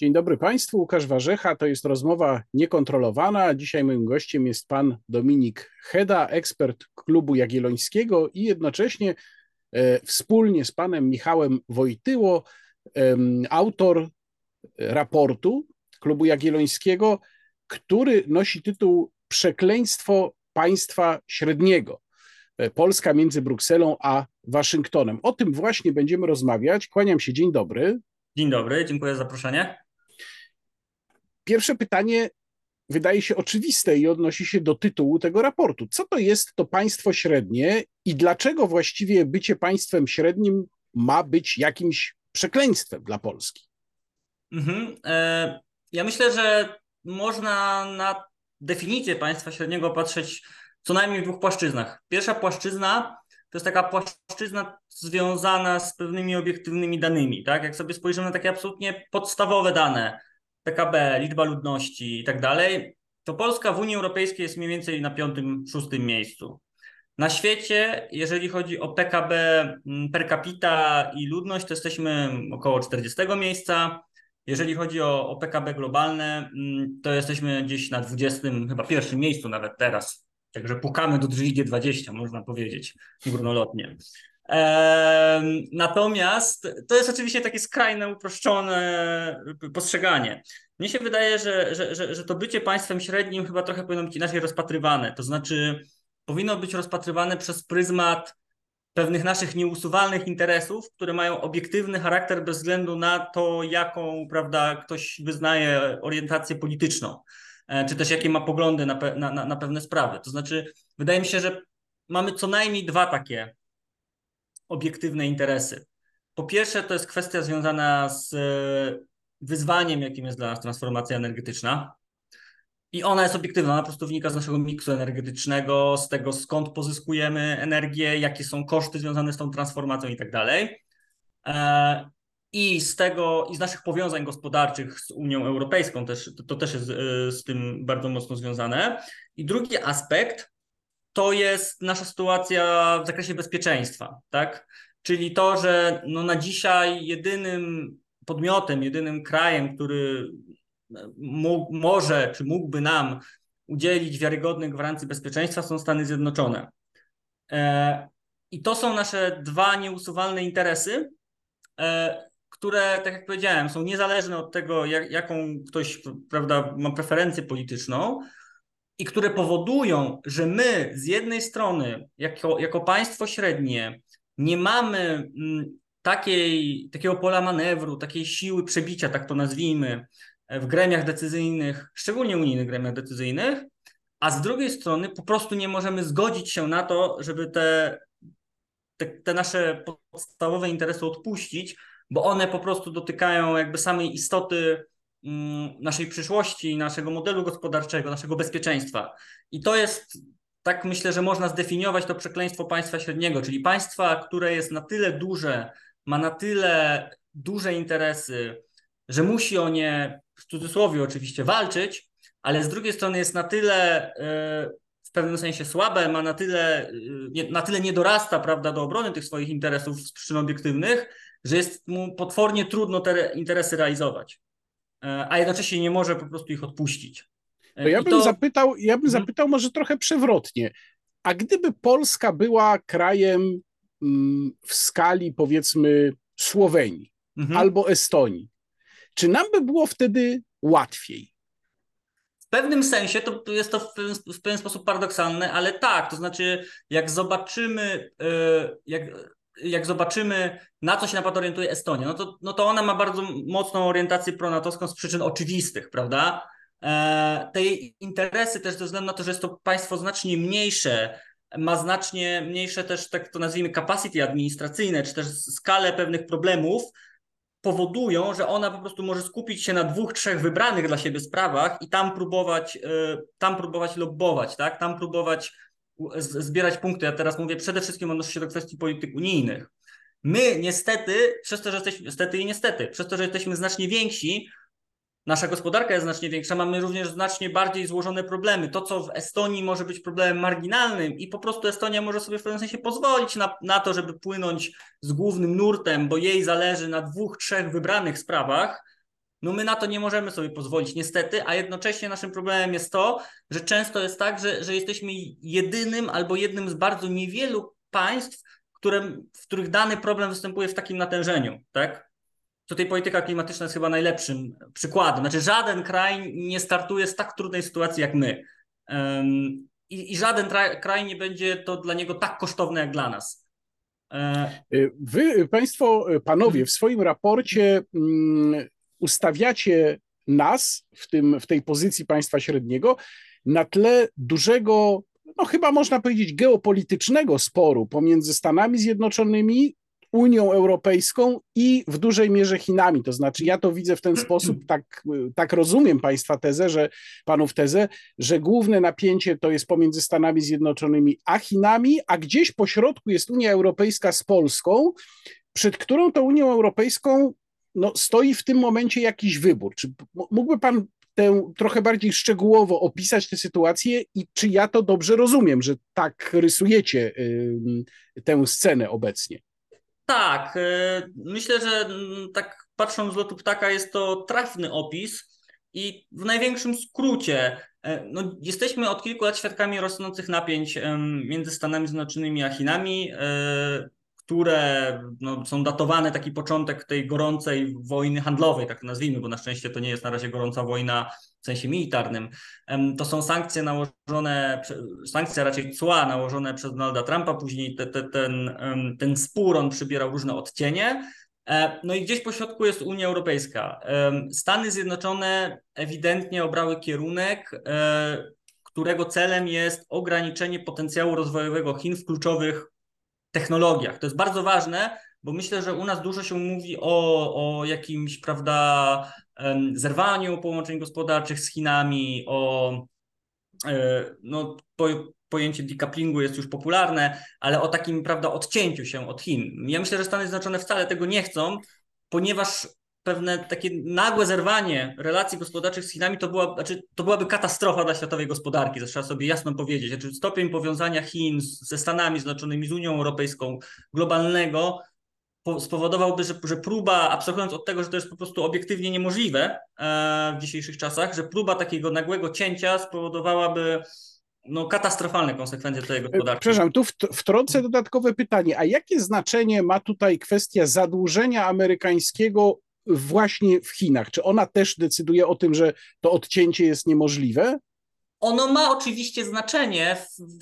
Dzień dobry Państwu, Łukasz Warzecha, to jest rozmowa niekontrolowana. Dzisiaj moim gościem jest pan Dominik Heda, ekspert klubu Jagiellońskiego i jednocześnie e, wspólnie z panem Michałem Wojtyło, e, autor raportu klubu Jagiellońskiego, który nosi tytuł Przekleństwo państwa średniego. E, Polska między Brukselą a Waszyngtonem. O tym właśnie będziemy rozmawiać. Kłaniam się, dzień dobry. Dzień dobry, dziękuję za zaproszenie. Pierwsze pytanie wydaje się oczywiste i odnosi się do tytułu tego raportu. Co to jest to państwo średnie i dlaczego właściwie bycie państwem średnim ma być jakimś przekleństwem dla Polski? Mhm. E, ja myślę, że można na definicję państwa średniego patrzeć co najmniej w dwóch płaszczyznach. Pierwsza płaszczyzna to jest taka płaszczyzna związana z pewnymi obiektywnymi danymi. Tak? Jak sobie spojrzymy na takie absolutnie podstawowe dane, PKB, liczba ludności i tak dalej, to Polska w Unii Europejskiej jest mniej więcej na piątym, szóstym miejscu. Na świecie, jeżeli chodzi o PKB mm, per capita i ludność, to jesteśmy około 40 miejsca. Jeżeli chodzi o, o PKB globalne, mm, to jesteśmy gdzieś na 20, chyba pierwszym miejscu nawet teraz. Także pukamy do drzwi G20, można powiedzieć, górnolotnie. Natomiast to jest oczywiście takie skrajne, uproszczone postrzeganie. Mnie się wydaje, że, że, że, że to bycie państwem średnim chyba trochę powinno być inaczej rozpatrywane. To znaczy, powinno być rozpatrywane przez pryzmat pewnych naszych nieusuwalnych interesów, które mają obiektywny charakter bez względu na to, jaką prawda, ktoś wyznaje orientację polityczną, e, czy też jakie ma poglądy na, pe na, na pewne sprawy. To znaczy, wydaje mi się, że mamy co najmniej dwa takie obiektywne interesy. Po pierwsze, to jest kwestia związana z e, wyzwaniem, jakim jest dla nas transformacja energetyczna. I ona jest obiektywna, ona po prostu wynika z naszego miksu energetycznego, z tego skąd pozyskujemy energię, jakie są koszty związane z tą transformacją i tak dalej. E, I z tego, i z naszych powiązań gospodarczych z Unią Europejską też, to, to też jest e, z tym bardzo mocno związane. I drugi aspekt to jest nasza sytuacja w zakresie bezpieczeństwa, tak? Czyli to, że no na dzisiaj jedynym podmiotem, jedynym krajem, który mógł, może czy mógłby nam udzielić wiarygodnych gwarancji bezpieczeństwa są Stany Zjednoczone. E, I to są nasze dwa nieusuwalne interesy, e, które, tak jak powiedziałem, są niezależne od tego, jak, jaką ktoś prawda, ma preferencję polityczną, i które powodują, że my z jednej strony, jako, jako państwo średnie, nie mamy mm, takiej, takiego pola manewru, takiej siły przebicia, tak to nazwijmy, w gremiach decyzyjnych, szczególnie unijnych gremiach decyzyjnych, a z drugiej strony po prostu nie możemy zgodzić się na to, żeby te, te, te nasze podstawowe interesy odpuścić, bo one po prostu dotykają jakby samej istoty naszej przyszłości, naszego modelu gospodarczego, naszego bezpieczeństwa. I to jest, tak myślę, że można zdefiniować to przekleństwo państwa średniego, czyli państwa, które jest na tyle duże, ma na tyle duże interesy, że musi o nie, w cudzysłowie oczywiście, walczyć, ale z drugiej strony jest na tyle e, w pewnym sensie słabe, ma na tyle, e, na tyle nie dorasta prawda, do obrony tych swoich interesów z przyczyn obiektywnych, że jest mu potwornie trudno te interesy realizować. E, a jednocześnie nie może po prostu ich odpuścić. E, to ja bym, to... zapytał, ja bym mhm. zapytał może trochę przewrotnie. A gdyby Polska była krajem mm, w skali powiedzmy Słowenii mhm. albo Estonii, czy nam by było wtedy łatwiej? W pewnym sensie to jest to w pewien, w pewien sposób paradoksalne, ale tak, to znaczy jak zobaczymy, e, jak jak zobaczymy, na co się na przykład orientuje Estonia, no to, no to ona ma bardzo mocną orientację pronatowską z przyczyn oczywistych, prawda? E, te jej interesy też ze względu na to, że jest to państwo znacznie mniejsze, ma znacznie mniejsze też, tak to nazwijmy, capacity administracyjne, czy też skalę pewnych problemów, powodują, że ona po prostu może skupić się na dwóch, trzech wybranych dla siebie sprawach i tam próbować, e, tam próbować lobbować, tak? Tam próbować zbierać punkty. Ja teraz mówię przede wszystkim odnoszę się do kwestii polityk unijnych. My niestety, przez to, że jesteśmy, niestety i niestety, przez to, że jesteśmy znacznie więksi, nasza gospodarka jest znacznie większa, mamy również znacznie bardziej złożone problemy. To, co w Estonii może być problemem marginalnym i po prostu Estonia może sobie w pewnym sensie pozwolić na, na to, żeby płynąć z głównym nurtem, bo jej zależy na dwóch, trzech wybranych sprawach, No my na to nie możemy sobie pozwolić, niestety, a jednocześnie naszym problemem jest to, że często jest tak, że, że jesteśmy jedynym albo jednym z bardzo niewielu państw, które, w których dany problem występuje w takim natężeniu, tak? Tutaj polityka klimatyczna jest chyba najlepszym przykładem. Znaczy, żaden kraj nie startuje z tak trudnej sytuacji jak my. Um, i, I żaden kraj nie będzie to dla niego tak kosztowne jak dla nas. E, Wy, Państwo, panowie, w swoim raporcie mm, ustawiacie nas w, tym, w tej pozycji państwa średniego na tle dużego, no chyba można powiedzieć, geopolitycznego sporu pomiędzy Stanami Zjednoczonymi, Unią Europejską i w dużej mierze Chinami. To znaczy, ja to widzę w ten sposób, tak, tak rozumiem Państwa tezę, że Panów tezę, że główne napięcie to jest pomiędzy Stanami Zjednoczonymi a Chinami, a gdzieś po środku jest Unia Europejska z Polską, przed którą to Unią Europejską no, stoi w tym momencie jakiś wybór. Czy mógłby Pan tę trochę bardziej szczegółowo opisać tę sytuację i czy ja to dobrze rozumiem, że tak rysujecie y, tę scenę obecnie? Tak, y, myślę, że mm, tak patrząc z lotu ptaka jest to trafny opis i w największym skrócie y, no, jesteśmy od kilku lat świadkami rosnących napięć między Stanami Zjednoczonymi a Chinami które no, są datowane, taki początek tej gorącej wojny handlowej, tak nazwijmy, bo na szczęście to nie jest na razie gorąca wojna w sensie militarnym. To są sankcje nałożone, sankcje raczej cła nałożone przez Donalda Trumpa, później te, te, ten, ten spór, on przybierał różne odcienie. E, no i gdzieś po środku jest Unia Europejska. Stany Zjednoczone ewidentnie obrały kierunek, e, którego celem jest ograniczenie potencjału rozwojowego Chin w kluczowych technologiach. To jest bardzo ważne, bo myślę, że u nas dużo się mówi o, o jakimś, prawda, zerwaniu połączeń gospodarczych z Chinami, o e, no, po, pojęcie decouplingu jest już popularne, ale o takim, prawda, odcięciu się od Chin. Ja myślę, że Stany Zjednoczone wcale tego nie chcą, ponieważ pewne takie nagłe zerwanie relacji gospodarczych z Chinami to, była, znaczy, to byłaby katastrofa dla światowej gospodarki, to trzeba sobie jasno powiedzieć. Znaczy, stopień powiązania Chin ze Stanami Zjednoczonymi, z Unią Europejską globalnego spowodowałby, że, że próba, abstrahując od tego, że to jest po prostu obiektywnie niemożliwe e, w dzisiejszych czasach, że próba takiego nagłego cięcia spowodowałaby no, katastrofalne konsekwencje tej gospodarki. Przepraszam, tu wtrącę dodatkowe pytanie. A jakie znaczenie ma tutaj kwestia zadłużenia amerykańskiego właśnie w Chinach? Czy ona też decyduje o tym, że to odcięcie jest niemożliwe? Ono ma oczywiście znaczenie.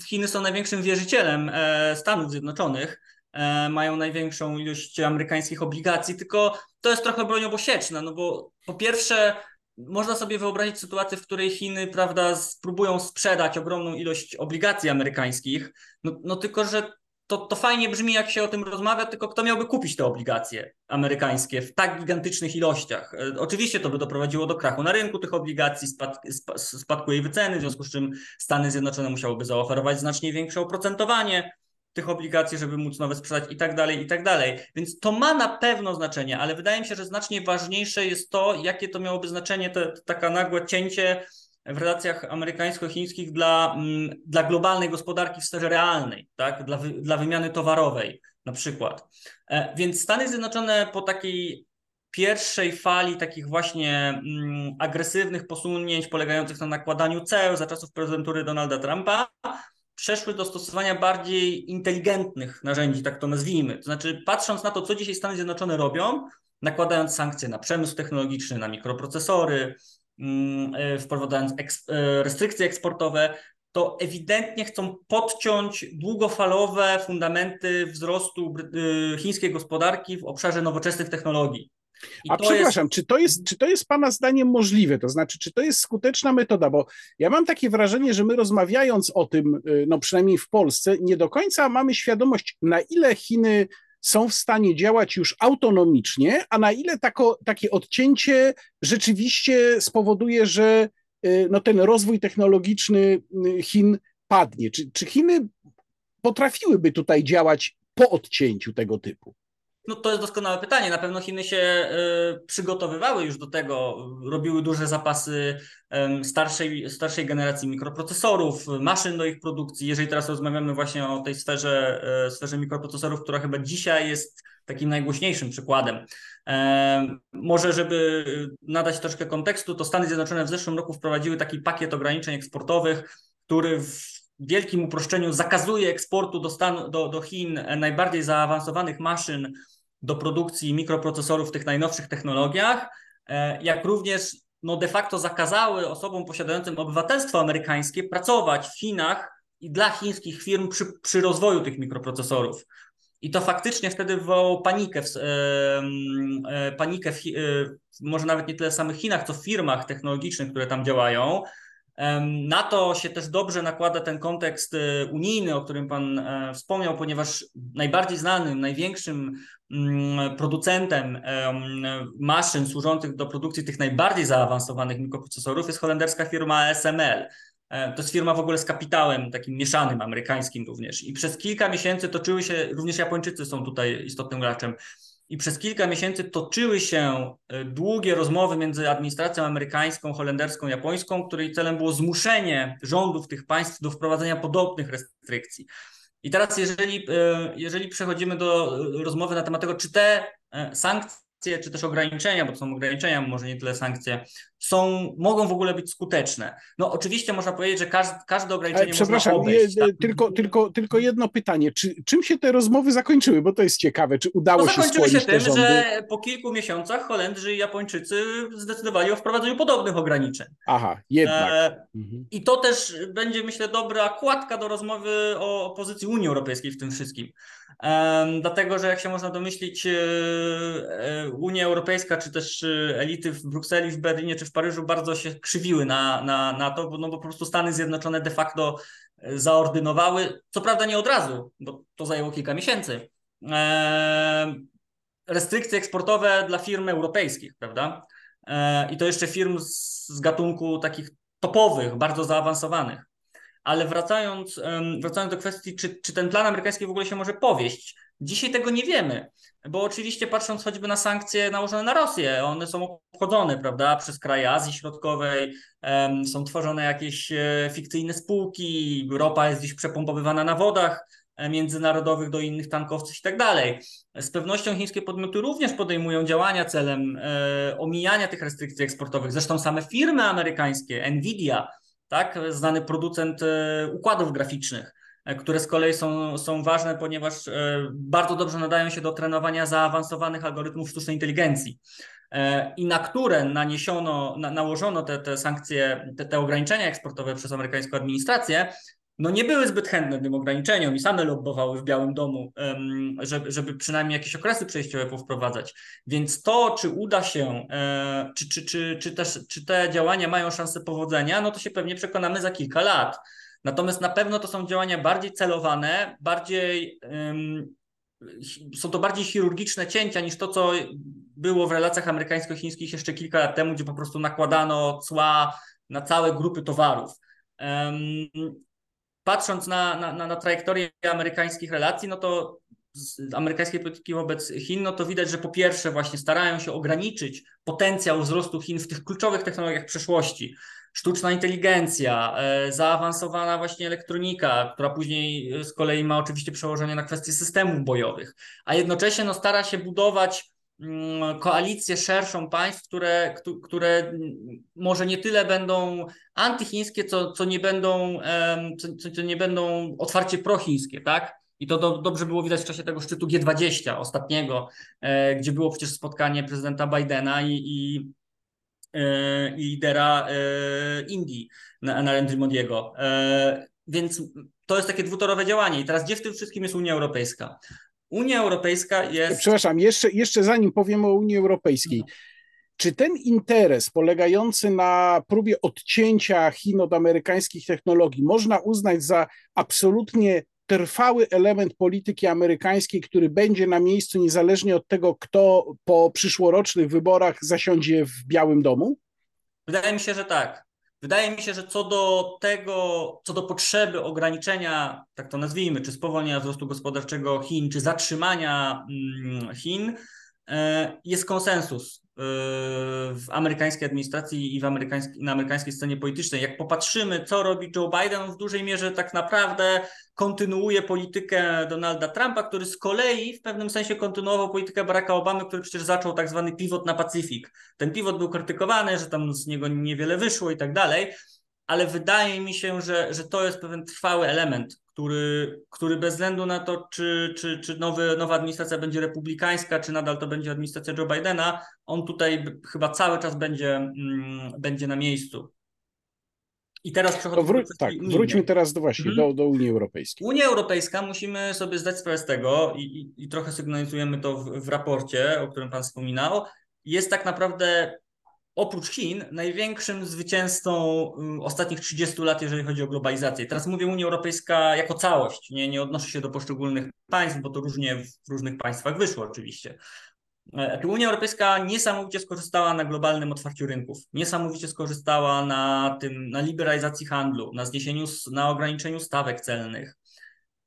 Chiny są największym wierzycielem e, Stanów Zjednoczonych, e, mają największą ilość amerykańskich obligacji, tylko to jest trochę broń obosieczna, no bo po pierwsze można sobie wyobrazić sytuację, w której Chiny, prawda, spróbują sprzedać ogromną ilość obligacji amerykańskich, no, no tylko, że to, to fajnie brzmi, jak się o tym rozmawia, tylko kto miałby kupić te obligacje amerykańskie w tak gigantycznych ilościach? E, oczywiście to by doprowadziło do krachu na rynku tych obligacji, spad, spadku jej wyceny, w związku z czym Stany Zjednoczone musiałyby zaoferować znacznie większe oprocentowanie tych obligacji, żeby móc nowe sprzedać i tak dalej, i tak dalej. Więc to ma na pewno znaczenie, ale wydaje mi się, że znacznie ważniejsze jest to, jakie to miałoby znaczenie, taka nagłe cięcie w relacjach amerykańsko-chińskich dla, mm, dla globalnej gospodarki w sferze realnej, tak? dla, dla wymiany towarowej na przykład. E, więc Stany Zjednoczone po takiej pierwszej fali takich właśnie mm, agresywnych posunięć polegających na nakładaniu ceł za czasów prezydentury Donalda Trumpa przeszły do stosowania bardziej inteligentnych narzędzi, tak to nazwijmy. To znaczy, patrząc na to, co dzisiaj Stany Zjednoczone robią, nakładając sankcje na przemysł technologiczny, na mikroprocesory, wprowadzając e, restrykcje eksportowe, to ewidentnie chcą podciąć długofalowe fundamenty wzrostu e, chińskiej gospodarki w obszarze nowoczesnych technologii. I A przepraszam, jest... czy, to jest, czy to jest Pana zdaniem możliwe? To znaczy, czy to jest skuteczna metoda? Bo ja mam takie wrażenie, że my rozmawiając o tym, no przynajmniej w Polsce, nie do końca mamy świadomość, na ile Chiny są w stanie działać już autonomicznie, a na ile tako, takie odcięcie rzeczywiście spowoduje, że y, no, ten rozwój technologiczny y, Chin padnie. Czy, czy Chiny potrafiłyby tutaj działać po odcięciu tego typu? No to jest doskonałe pytanie. Na pewno Chiny się y, przygotowywały już do tego, robiły duże zapasy starszej, starszej generacji mikroprocesorów, maszyn do ich produkcji. Jeżeli teraz rozmawiamy właśnie o tej sferze, y, sferze mikroprocesorów, która chyba dzisiaj jest takim najgłośniejszym przykładem. Może, żeby nadać troszkę kontekstu, to Stany Zjednoczone w zeszłym roku wprowadziły taki pakiet ograniczeń eksportowych, który w wielkim uproszczeniu zakazuje eksportu do, Stan, do, do Chin najbardziej zaawansowanych maszyn do produkcji mikroprocesorów w tych najnowszych technologiach, e, jak również no de facto zakazały osobom posiadającym obywatelstwo amerykańskie pracować w Chinach i dla chińskich firm przy, przy rozwoju tych mikroprocesorów. I to faktycznie wtedy wywołało panikę, w, e, e, panikę w, może nawet nie tyle w samych Chinach, co w firmach technologicznych, które tam działają. Na to się też dobrze nakłada ten kontekst unijny, o którym Pan wspomniał, ponieważ najbardziej znanym, największym producentem maszyn służących do produkcji tych najbardziej zaawansowanych mikroprocesorów jest holenderska firma SML. E, to jest firma w ogóle z kapitałem takim mieszanym, amerykańskim również. I przez kilka miesięcy toczyły się, również Japończycy są tutaj istotnym graczem, i przez kilka miesięcy toczyły się e, długie rozmowy między administracją amerykańską, holenderską, japońską, której celem było zmuszenie rządów tych państw do wprowadzenia podobnych restrykcji. I teraz, jeżeli, e, jeżeli przechodzimy do rozmowy na temat tego, czy te sankcje, czy też ograniczenia, bo to są ograniczenia, może nie tyle sankcje, są, mogą w ogóle być skuteczne. No oczywiście można powiedzieć, że każde, każde ograniczenie Ale, przepraszam, można obejść. Tak? tylko, tylko, tylko jedno pytanie. Czy, czym się te rozmowy zakończyły? Bo to jest ciekawe. Czy udało no, się zakończyły się tym, że po kilku miesiącach Holendrzy i Japończycy zdecydowali o wprowadzeniu podobnych ograniczeń. Aha, jednak. E, mhm. I to też będzie, myślę, dobra kładka do rozmowy o pozycji Unii Europejskiej w tym wszystkim. E, dlatego, że jak się można domyślić, e, e Unia Europejska, czy też e, elity w Brukseli, w Berlinie, czy w Paryżu bardzo się krzywiły na, na, na to, bo, no bo po prostu Stany Zjednoczone de facto e, zaordynowały, co prawda nie od razu, bo to zajęło kilka miesięcy, e, restrykcje eksportowe dla firm europejskich, prawda? E, I to jeszcze firm z, z gatunku takich topowych, bardzo zaawansowanych. Ale wracając, wracając do kwestii, czy, czy ten plan amerykański w ogóle się może powieść, dzisiaj tego nie wiemy. Bo oczywiście patrząc choćby na sankcje nałożone na Rosję, one są obchodzone, prawda, przez kraje Azji Środkowej, są tworzone jakieś e, fikcyjne spółki, ropa jest dziś przepompowywana na wodach e, międzynarodowych do innych tankowców i tak dalej. Z pewnością chińskie podmioty również podejmują działania celem e, omijania tych restrykcji eksportowych. Zresztą same firmy amerykańskie, Nvidia, tak, znany producent układów graficznych, które z kolei są, są ważne, ponieważ e, bardzo dobrze nadają się do trenowania zaawansowanych algorytmów sztucznej inteligencji e, i na które naniesiono, na, nałożono te, te sankcje, te, te ograniczenia eksportowe przez amerykańską administrację, no nie były zbyt chętne tym ograniczeniom i same lobbowały w Białym Domu, żeby, żeby przynajmniej jakieś okresy przejściowe powprowadzać. Więc to, czy uda się, czy, czy, czy, czy, też, czy te działania mają szansę powodzenia, no to się pewnie przekonamy za kilka lat. Natomiast na pewno to są działania bardziej celowane, bardziej są to bardziej chirurgiczne cięcia niż to, co było w relacjach amerykańsko-chińskich jeszcze kilka lat temu, gdzie po prostu nakładano cła na całe grupy towarów. Patrząc na, na, na trajektorię amerykańskich relacji, no to amerykańskiej polityki wobec Chin, no to widać, że po pierwsze właśnie starają się ograniczyć potencjał wzrostu Chin w tych kluczowych technologiach przeszłości sztuczna inteligencja, e, zaawansowana właśnie elektronika, która później e, z kolei ma oczywiście przełożenie na kwestie systemów bojowych, a jednocześnie no, stara się budować mm, koalicję szerszą państw, które, które może nie tyle będą antychińskie, co, co, nie, będą, co, co nie będą otwarcie prochińskie, tak? I to do, dobrze było widać w czasie tego szczytu G20 ostatniego, e, gdzie było przecież spotkanie prezydenta Bidena i, i E, lidera e, Indii, Narendra Modiego. E, więc to jest takie dwutorowe działanie. I teraz gdzie w tym wszystkim jest Unia Europejska? Unia Europejska jest. Przepraszam, jeszcze, jeszcze zanim powiem o Unii Europejskiej. Czy ten interes polegający na próbie odcięcia Chin od amerykańskich technologii można uznać za absolutnie trwały element polityki amerykańskiej, który będzie na miejscu niezależnie od tego, kto po przyszłorocznych wyborach zasiądzie w Białym Domu? Wydaje mi się, że tak. Wydaje mi się, że co do tego, co do potrzeby ograniczenia, tak to nazwijmy, czy spowolnienia wzrostu gospodarczego Chin, czy zatrzymania mm, Chin, e, jest konsensus w amerykańskiej administracji i w amerykańskiej, na amerykańskiej scenie politycznej. Jak popatrzymy, co robi Joe Biden, w dużej mierze tak naprawdę kontynuuje politykę Donalda Trumpa, który z kolei w pewnym sensie kontynuował politykę Baracka Obamy, który przecież zaczął tak zwany pivot na Pacyfik. Ten pivot był krytykowany, że tam z niego niewiele wyszło i tak dalej, ale wydaje mi się, że, że to jest pewien trwały element, który, który bez względu na to, czy, czy, czy nowy, nowa administracja będzie republikańska, czy nadal to będzie administracja Joe Bidena, on tutaj chyba cały czas będzie, mm, będzie na miejscu. I teraz przechodzimy wró- do Tak, wróćmy teraz do właśnie mhm. do, do Unii Europejskiej. Unia Europejska, musimy sobie zdać sprawę z tego i, i, i trochę sygnalizujemy to w, w raporcie, o którym Pan wspominał, jest tak naprawdę oprócz Chin największym zwycięzcą y, ostatnich 30 lat, jeżeli chodzi o globalizację. Teraz mówię Unia Europejska jako całość, nie, nie odnoszę się do poszczególnych państw, bo to różnie w różnych państwach wyszło oczywiście. E, Unia Europejska niesamowicie skorzystała na globalnym otwarciu rynków, niesamowicie skorzystała na tym, na liberalizacji handlu, na zniesieniu, na ograniczeniu stawek celnych.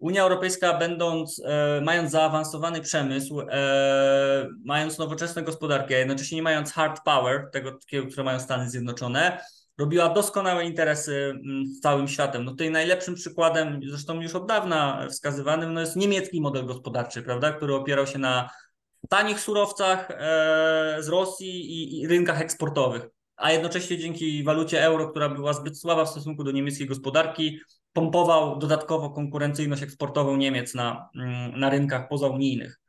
Unia Europejska, będąc, e, mając zaawansowany przemysł, e, mając nowoczesną gospodarkę, jednocześnie nie mając hard power, tego, które mają Stany Zjednoczone, robiła doskonałe interesy mm, z całym światem. No tutaj najlepszym przykładem, zresztą już od dawna wskazywanym, no jest niemiecki model gospodarczy, prawda, który opierał się na tanich surowcach e, z Rosji i, i rynkach eksportowych, a jednocześnie dzięki walucie euro, która była zbyt słaba w stosunku do niemieckiej gospodarki, pompował dodatkowo konkurencyjność eksportową Niemiec na, mm, na rynkach pozaunijnych.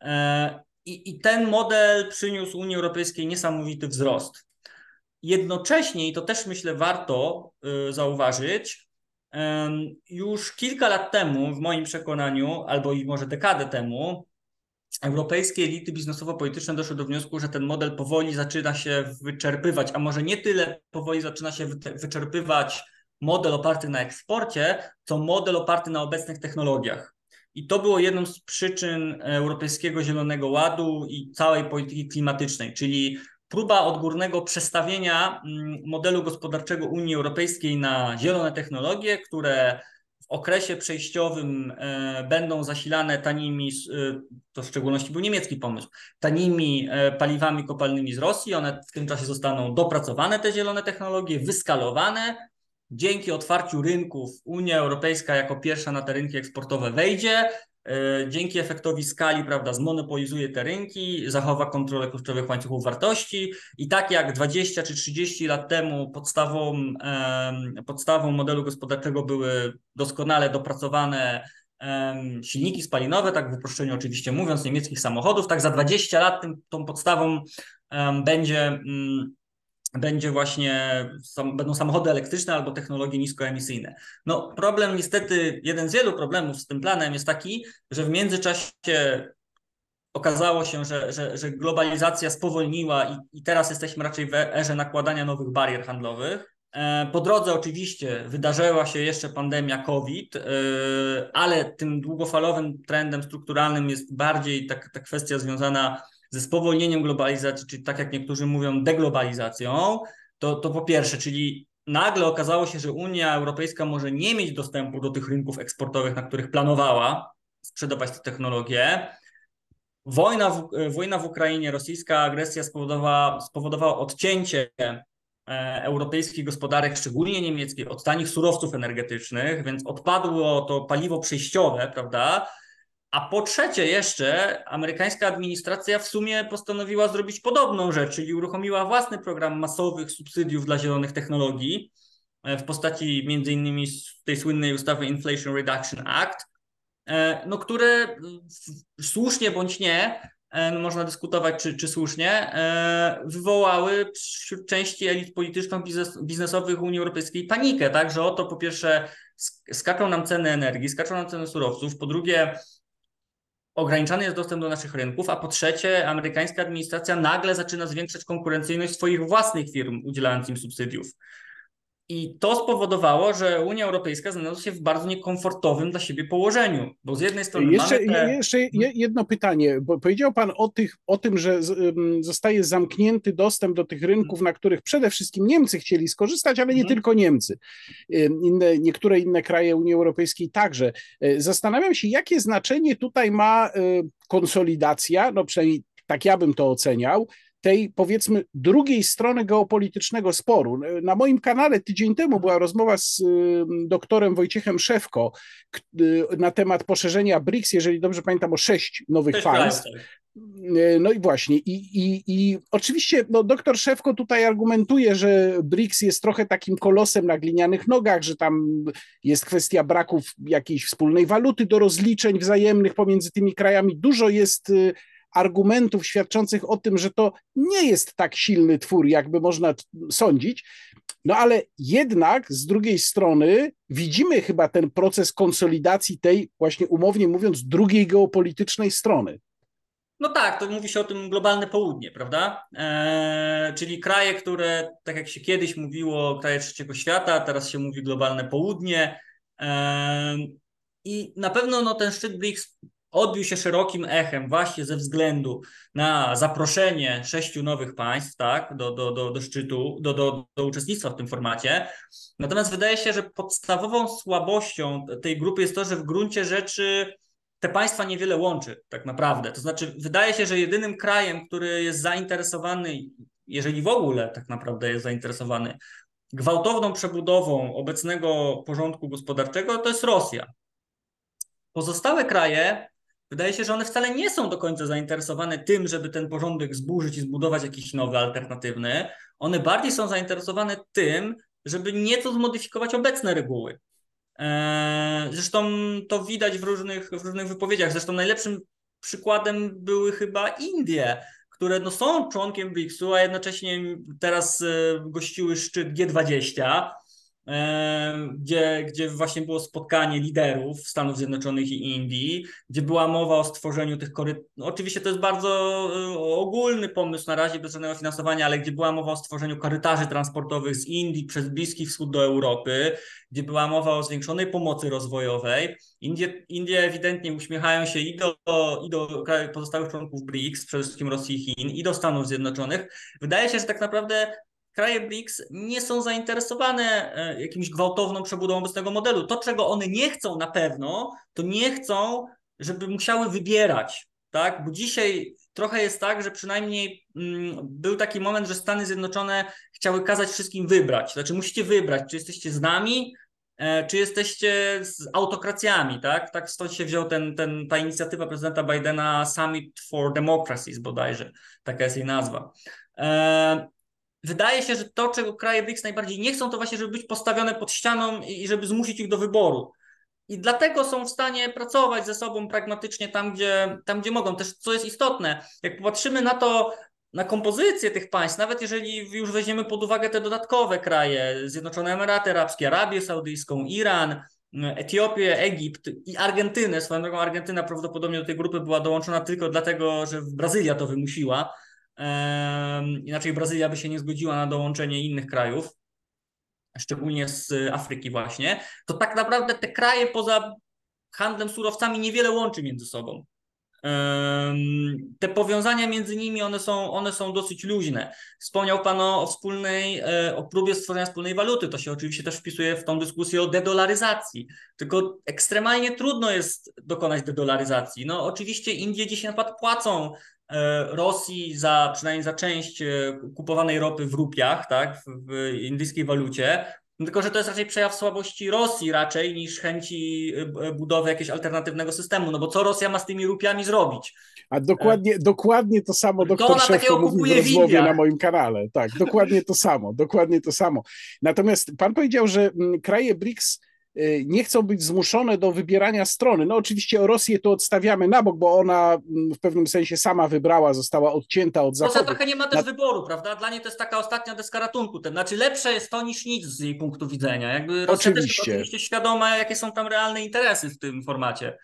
E, I, I ten model przyniósł Unii Europejskiej niesamowity wzrost. Jednocześnie, i to też myślę warto y, zauważyć, już kilka lat temu, w moim przekonaniu, albo i może dekadę temu, europejskie elity biznesowo-polityczne doszły do wniosku, że ten model powoli zaczyna się wyczerpywać, a może nie tyle powoli zaczyna się wyczerpywać model oparty na eksporcie, co model oparty na obecnych technologiach. I to było jedną z przyczyn Europejskiego Zielonego Ładu i całej polityki klimatycznej, czyli próba odgórnego przestawienia mm, modelu gospodarczego Unii Europejskiej na zielone technologie, które okresie przejściowym e, będą zasilane tanimi, e, to w szczególności był niemiecki pomysł, tanimi e, paliwami kopalnymi z Rosji. One w tym czasie zostaną dopracowane, te zielone technologie, wyskalowane. Dzięki otwarciu rynków Unia Europejska jako pierwsza na te rynki eksportowe wejdzie, dzięki efektowi skali, prawda, zmonopolizuje te rynki, zachowa kontrolę kluczowych łańcuchów wartości i tak jak 20 czy 30 lat temu podstawą, podstawą modelu gospodarczego były doskonale dopracowane silniki spalinowe, tak w uproszczeniu oczywiście mówiąc, niemieckich samochodów, tak za 20 lat tym, tą podstawą będzie mm, będzie właśnie, będą samochody elektryczne albo technologie niskoemisyjne. No problem niestety, jeden z wielu problemów z tym planem jest taki, że w międzyczasie okazało się, że, że, że globalizacja spowolniła i, i teraz jesteśmy raczej w erze nakładania nowych barier handlowych. E, po drodze oczywiście wydarzyła się jeszcze pandemia COVID, e, ale tym długofalowym trendem strukturalnym jest bardziej ta, ta kwestia związana ze spowolnieniem globalizacji, czyli tak jak niektórzy mówią, deglobalizacją, to, to po pierwsze, czyli nagle okazało się, że Unia Europejska może nie mieć dostępu do tych rynków eksportowych, na których planowała sprzedawać te technologie. Wojna w, wojna w Ukrainie, rosyjska agresja spowodowała, spowodowała odcięcie e, europejskich gospodarek, szczególnie niemieckiej, od tanich surowców energetycznych, więc odpadło to paliwo przejściowe, prawda? A po trzecie jeszcze amerykańska administracja w sumie postanowiła zrobić podobną rzecz, czyli uruchomiła własny program masowych subsydiów dla zielonych technologii e, w postaci między innymi tej słynnej ustawy Inflation Reduction Act, e, no, które słusznie bądź nie, e, no, można dyskutować czy, czy słusznie, wywołały wśród części elit polityczno-biznesowych Unii Europejskiej panikę, tak, że oto po pierwsze skaczą nam ceny energii, skaczą nam ceny surowców, po drugie ograniczany jest dostęp do naszych rynków, a po trzecie, amerykańska administracja nagle zaczyna zwiększać konkurencyjność swoich własnych firm, udzielając im subsydiów. I to spowodowało, że Unia Europejska znalazła się w bardzo niekomfortowym dla siebie położeniu, bo z jednej strony jeszcze, mamy te... jeszcze jedno pytanie, bo powiedział Pan o, tych, o tym, że zostaje zamknięty dostęp do tych rynków, na których przede wszystkim Niemcy chcieli skorzystać, ale nie hmm. tylko Niemcy. Inne, niektóre inne kraje Unii Europejskiej także. E, zastanawiam się, jakie znaczenie tutaj ma e, konsolidacja, no przynajmniej tak ja bym to oceniał, tej powiedzmy drugiej strony geopolitycznego sporu. Na moim kanale tydzień temu była rozmowa z doktorem Wojciechem Szewko y, na temat poszerzenia BRICS, jeżeli dobrze pamiętam, o sześć nowych państw. Tak. No i właśnie, i, i, i oczywiście no, doktor Szewko tutaj argumentuje, że BRICS jest trochę takim kolosem na glinianych nogach, że tam jest kwestia braków jakiejś wspólnej waluty do rozliczeń wzajemnych pomiędzy tymi krajami. Dużo jest y, argumentów świadczących o tym, że to nie jest tak silny twór, jakby można sądzić. No ale jednak z drugiej strony widzimy chyba ten proces konsolidacji tej, właśnie umownie mówiąc, drugiej geopolitycznej strony. No tak, to mówi się o tym globalne południe, prawda? Eee, czyli kraje, które, tak jak się kiedyś mówiło, kraje trzeciego świata, teraz się mówi globalne południe. Eee, I na pewno no, ten szczyt BRICS odbił się szerokim echem właśnie ze względu na zaproszenie sześciu nowych państw tak, do, do, do, do szczytu, do, do, do uczestnictwa w tym formacie. Natomiast wydaje się, że podstawową słabością tej grupy jest to, że w gruncie rzeczy te państwa niewiele łączy tak naprawdę. To znaczy, wydaje się, że jedynym krajem, który jest zainteresowany, jeżeli w ogóle tak naprawdę jest zainteresowany, gwałtowną przebudową obecnego porządku gospodarczego, to jest Rosja. Pozostałe kraje Wydaje się, że one wcale nie są do końca zainteresowane tym, żeby ten porządek zburzyć i zbudować jakiś nowy, alternatywny. One bardziej są zainteresowane tym, żeby nieco zmodyfikować obecne reguły. Eee, zresztą to widać w różnych, w różnych wypowiedziach. Zresztą najlepszym przykładem były chyba Indie, które no są członkiem BRICS-u, a jednocześnie teraz e, gościły szczyt G20 gdzie, gdzie właśnie było spotkanie liderów Stanów Zjednoczonych i Indii, gdzie była mowa o stworzeniu tych korytarzy. No, oczywiście to jest bardzo e, ogólny pomysł na razie bez żadnego finansowania, ale gdzie była mowa o stworzeniu korytarzy transportowych z Indii przez Bliski Wschód do Europy, gdzie była mowa o zwiększonej pomocy rozwojowej. Indie, Indie ewidentnie uśmiechają się i do, i do pozostałych członków BRICS, przede wszystkim Rosji i Chin, i do Stanów Zjednoczonych. Wydaje się, że tak naprawdę kraje BRICS nie są zainteresowane e, jakimś gwałtowną przebudową obecnego modelu. To, czego one nie chcą na pewno, to nie chcą, żeby musiały wybierać, tak? Bo dzisiaj trochę jest tak, że przynajmniej mm, był taki moment, że Stany Zjednoczone chciały kazać wszystkim wybrać. Znaczy musicie wybrać, czy jesteście z nami, e, czy jesteście z autokracjami, tak? Tak stąd się wziął ten, ten, ta inicjatywa prezydenta Bidena Summit for Democracies bodajże, taka jest jej nazwa. E, wydaje się, że to, czego kraje BRICS najbardziej nie chcą, to właśnie, żeby być postawione pod ścianą i żeby zmusić ich do wyboru. I dlatego są w stanie pracować ze sobą pragmatycznie tam, gdzie, tam, gdzie mogą. Też co jest istotne, jak popatrzymy na to, na kompozycję tych państw, nawet jeżeli już weźmiemy pod uwagę te dodatkowe kraje, Zjednoczone Emiraty Arabskie, Arabię Saudyjską, Iran, Etiopię, Egipt i Argentynę. Swoją drogą Argentyna prawdopodobnie do tej grupy była dołączona tylko dlatego, że Brazylia to wymusiła Inaczej Brazylia by się nie zgodziła na dołączenie innych krajów, szczególnie z Afryki właśnie. To tak naprawdę te kraje poza handlem surowcami niewiele łączy między sobą. Te powiązania między nimi, one są, one są dosyć luźne. Wspomniał Pan o, wspólnej, e, o próbie stworzenia wspólnej waluty. To się oczywiście też wpisuje w tą dyskusję o dedolaryzacji. Tylko ekstremalnie trudno jest dokonać dedolaryzacji. No oczywiście Indie dzisiaj na przykład płacą Rosji za przynajmniej za część e, kupowanej ropy w rupiach, tak, w indyjskiej walucie. Tylko, że to jest raczej przejaw słabości Rosji raczej niż chęci e, budowy jakiegoś alternatywnego systemu. No bo co Rosja ma z tymi rupiami zrobić? A dokładnie, dokładnie to samo doktor Szefko mówił w rozmowie na moim kanale. Tak, dokładnie to samo, dokładnie to samo. Natomiast pan powiedział, że mm, kraje BRICS nie chcą być zmuszone do wybierania strony. No oczywiście o Rosję to odstawiamy na bok, bo ona mm, w pewnym sensie sama wybrała, została odcięta od Zachodu. Rosja trochę nie ma też na... wyboru, prawda? Dla niej to jest taka ostatnia deska ratunku. Znaczy lepsze jest to niż nic z jej punktu widzenia. Jakby Rosja oczywiście. też jest oczywiście świadoma, jakie są tam realne interesy w tym formacie.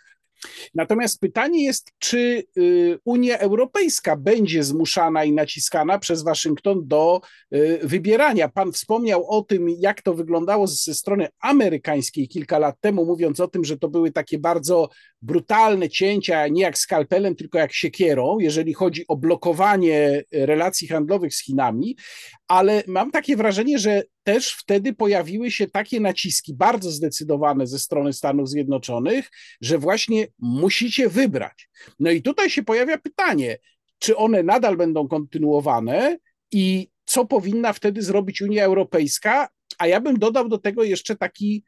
Natomiast pytanie jest, czy y, Unia Europejska będzie zmuszana i naciskana przez Waszyngton do y, wybierania. Pan wspomniał o tym, jak to wyglądało ze strony amerykańskiej kilka lat temu, mówiąc o tym, że to były takie bardzo brutalne cięcia, nie jak skalpelem, tylko jak siekierą, jeżeli chodzi o blokowanie relacji handlowych z Chinami, ale mam takie wrażenie, że też wtedy pojawiły się takie naciski bardzo zdecydowane ze strony Stanów Zjednoczonych, że właśnie musicie wybrać. No i tutaj się pojawia pytanie, czy one nadal będą kontynuowane i co powinna wtedy zrobić Unia Europejska? A ja bym dodał do tego jeszcze taki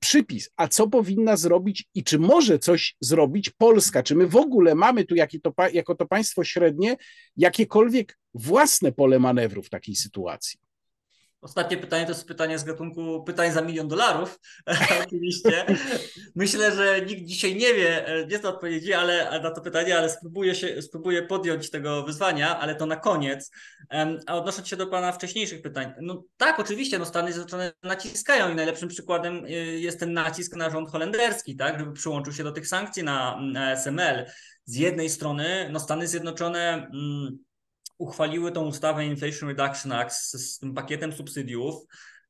przypis. A co powinna zrobić i czy może coś zrobić Polska? Czy my w ogóle mamy tu, to, jako to państwo średnie, jakiekolwiek własne pole manewru w takiej sytuacji? Ostatnie pytanie to jest pytanie z gatunku pytań za milion dolarów. Oczywiście. Myślę, że nikt dzisiaj nie wie, e, nie zna odpowiedzi ale, na to pytanie, ale spróbuję, się, spróbuję podjąć tego wyzwania, ale to na koniec. A odnosząc się do Pana wcześniejszych pytań. No tak, oczywiście, no Stany Zjednoczone naciskają i najlepszym przykładem e, jest ten nacisk na rząd holenderski, tak, żeby przyłączył się do tych sankcji na, na SML. Z jednej strony, no Stany Zjednoczone. Mm, uchwaliły tą ustawę Inflation Reduction Act z, z tym pakietem subsydiów,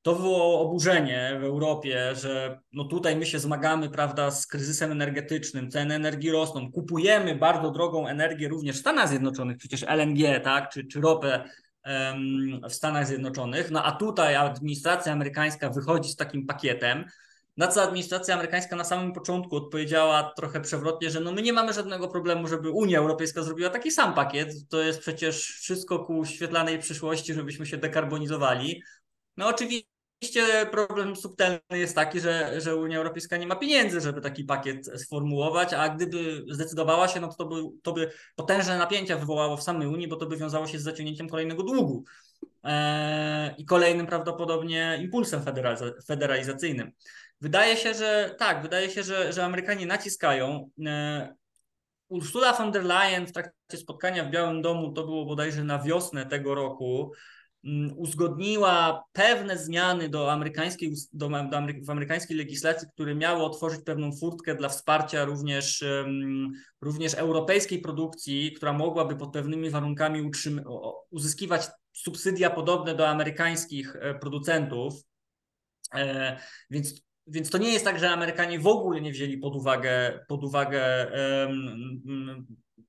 to wywołało oburzenie w Europie, że no tutaj my się zmagamy, prawda, z kryzysem energetycznym, ceny energii rosną, kupujemy bardzo drogą energię również w Stanach Zjednoczonych, przecież LNG, tak, czy, czy ropę um, w Stanach Zjednoczonych, no a tutaj administracja amerykańska wychodzi z takim pakietem, na co administracja amerykańska na samym początku odpowiedziała trochę przewrotnie, że no my nie mamy żadnego problemu, żeby Unia Europejska zrobiła taki sam pakiet. To jest przecież wszystko ku świetlanej przyszłości, żebyśmy się dekarbonizowali. No oczywiście problem subtelny jest taki, że, że Unia Europejska nie ma pieniędzy, żeby taki pakiet sformułować, a gdyby zdecydowała się, no to, to, by, to by potężne napięcia wywołało w samej Unii, bo to by wiązało się z zaciągnięciem kolejnego długu eee, i kolejnym prawdopodobnie impulsem federalizacyjnym. Wydaje się, że tak, wydaje się, że, że Amerykanie naciskają. E, Ursula von der Leyen w trakcie spotkania w Białym Domu, to było bodajże na wiosnę tego roku, mm, uzgodniła pewne zmiany do amerykańskiej, do, do Amery w amerykańskiej legislacji, które miały otworzyć pewną furtkę dla wsparcia również, um, również europejskiej produkcji, która mogłaby pod pewnymi warunkami uzyskiwać subsydia podobne do amerykańskich e, producentów. E, więc więc to nie jest tak, że Amerykanie w ogóle nie wzięli pod uwagę, pod uwagę um,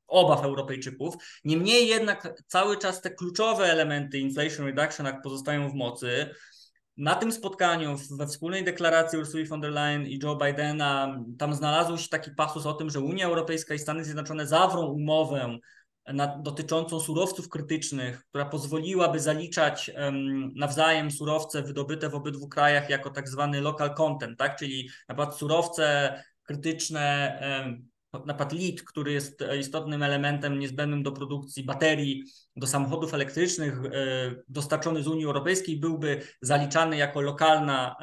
obaw Europejczyków. Niemniej jednak cały czas te kluczowe elementy Inflation Reduction Act pozostają w mocy. Na tym spotkaniu, we wspólnej deklaracji Ursula von der Leyen i Joe Bidena, tam znalazł się taki pasus o tym, że Unia Europejska i Stany Zjednoczone zawrą umowę na, dotyczącą surowców krytycznych, która pozwoliłaby zaliczać um, nawzajem surowce wydobyte w obydwu krajach jako tak zwany local content, tak? czyli na przykład surowce krytyczne, um, na przykład lit, który jest istotnym elementem niezbędnym do produkcji baterii do samochodów elektrycznych, e, dostarczony z Unii Europejskiej, byłby zaliczany jako lokalna,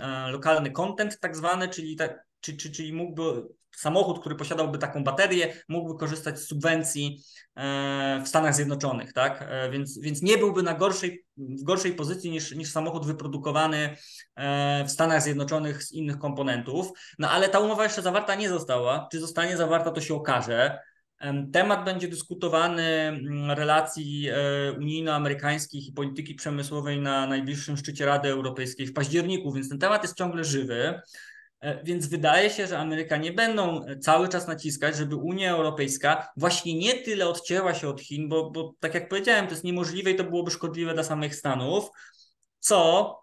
e, lokalny content tak zwany, czyli, czy, czy, czyli mógłby samochód, który posiadałby taką baterię, mógłby korzystać z subwencji e, w Stanach Zjednoczonych, tak? E, więc, więc nie byłby na gorszej, w gorszej pozycji niż, niż samochód wyprodukowany e, w Stanach Zjednoczonych z innych komponentów. No ale ta umowa jeszcze zawarta nie została. Czy zostanie zawarta, to się okaże. Temat będzie dyskutowany mm, relacji unijno-amerykańskich i polityki przemysłowej na najbliższym szczycie Rady Europejskiej w październiku, więc ten temat jest ciągle żywy. E, więc wydaje się, że Amerykanie będą cały czas naciskać, żeby Unia Europejska właśnie nie tyle odcięła się od Chin, bo, bo tak jak powiedziałem, to jest niemożliwe i to byłoby szkodliwe dla samych Stanów, co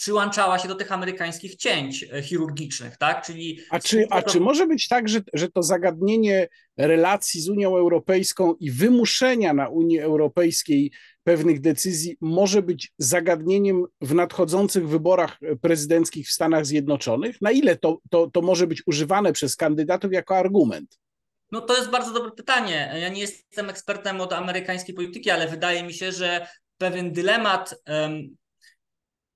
przyłączała się do tych amerykańskich cięć e, chirurgicznych, tak? Czyli a czy, a czy może być tak, że, że to zagadnienie relacji z Unią Europejską i wymuszenia na Unii Europejskiej pewnych decyzji może być zagadnieniem w nadchodzących wyborach prezydenckich w Stanach Zjednoczonych? Na ile to, to, to może być używane przez kandydatów jako argument? No to jest bardzo dobre pytanie. Ja nie jestem ekspertem od amerykańskiej polityki, ale wydaje mi się, że pewien dylemat, um,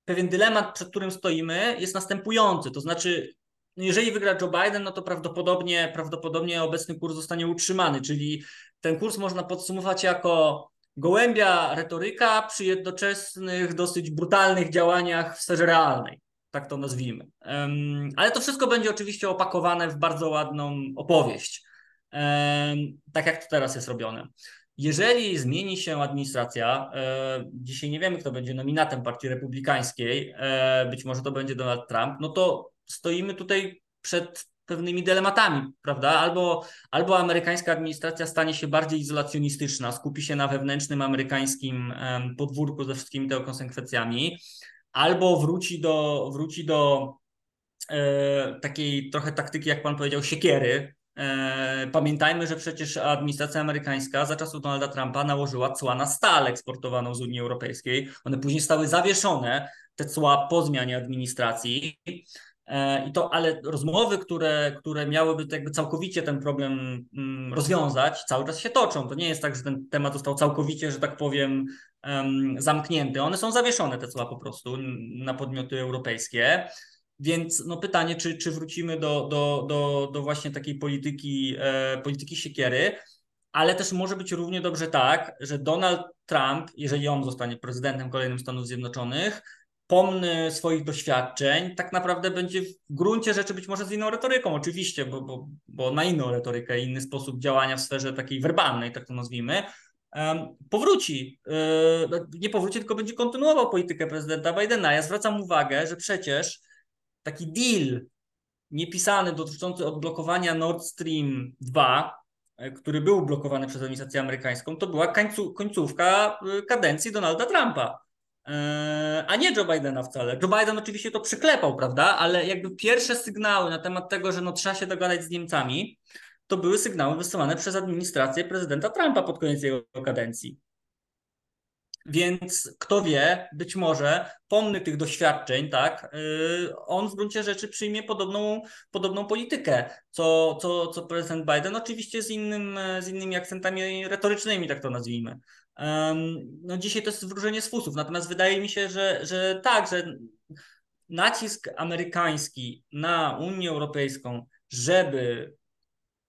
pewien dylemat, przed którym stoimy, jest następujący. To znaczy, jeżeli wygra Joe Biden, no to prawdopodobnie, prawdopodobnie obecny kurs zostanie utrzymany, czyli ten kurs można podsumować jako gołębia retoryka przy jednoczesnych, dosyć brutalnych działaniach w sferze realnej. tak to nazwijmy. Ale to wszystko będzie oczywiście opakowane w bardzo ładną opowieść, tak jak to teraz jest robione. Jeżeli zmieni się administracja, e, dzisiaj nie wiemy, kto będzie nominatem Partii Republikańskiej, e, być może to będzie Donald Trump, no to stoimy tutaj przed pewnymi dylematami, prawda? Albo, albo amerykańska administracja stanie się bardziej izolacjonistyczna, skupi się na wewnętrznym amerykańskim podwórku ze wszystkimi tego konsekwencjami, albo wróci do, wróci do e, takiej trochę taktyki, jak pan powiedział, siekiery. E, pamiętajmy, że przecież administracja amerykańska za czasów Donalda Trumpa nałożyła cła na stal eksportowaną z Unii Europejskiej. One później stały zawieszone, te cła po zmianie administracji. E, I to, ale rozmowy, które, które miałyby jakby całkowicie ten problem mm, rozwiązać, cały czas się toczą. To nie jest tak, że ten temat został całkowicie, że tak powiem, zamknięty. One są zawieszone, te cła po prostu na podmioty europejskie. Więc no pytanie, czy, czy wrócimy do, do, do, do właśnie takiej polityki, e, polityki siekiery, ale też może być równie dobrze tak, że Donald Trump, jeżeli on zostanie prezydentem kolejnym Stanów Zjednoczonych, pomny swoich doświadczeń, tak naprawdę będzie w gruncie rzeczy być może z inną retoryką, oczywiście, bo, bo, bo on ma inną retorykę, inny sposób działania w sferze takiej werbalnej, tak to nazwijmy, powróci. Yy, nie powróci, tylko będzie kontynuował politykę prezydenta Bidena. Ja zwracam uwagę, że przecież taki deal niepisany dotyczący odblokowania Nord Stream 2, e, który był blokowany przez administrację amerykańską, to była końcówka e, kadencji Donalda Trumpa. E, a nie Joe Bidena wcale. Joe Biden oczywiście to przyklepał, prawda? Ale jakby pierwsze sygnały na temat tego, że no trzeba się dogadać z Niemcami, to były sygnały wysyłane przez administrację prezydenta Trumpa pod koniec jego kadencji. Więc kto wie, być może pomny tych doświadczeń, tak, yy, on w gruncie rzeczy przyjmie podobną, podobną politykę, co, co, co prezydent Biden, oczywiście z, innym, z innymi akcentami retorycznymi, tak to nazwijmy. No dzisiaj to jest wróżenie z fusów, natomiast wydaje mi się, że, że tak, że nacisk amerykański na Unię Europejską, żeby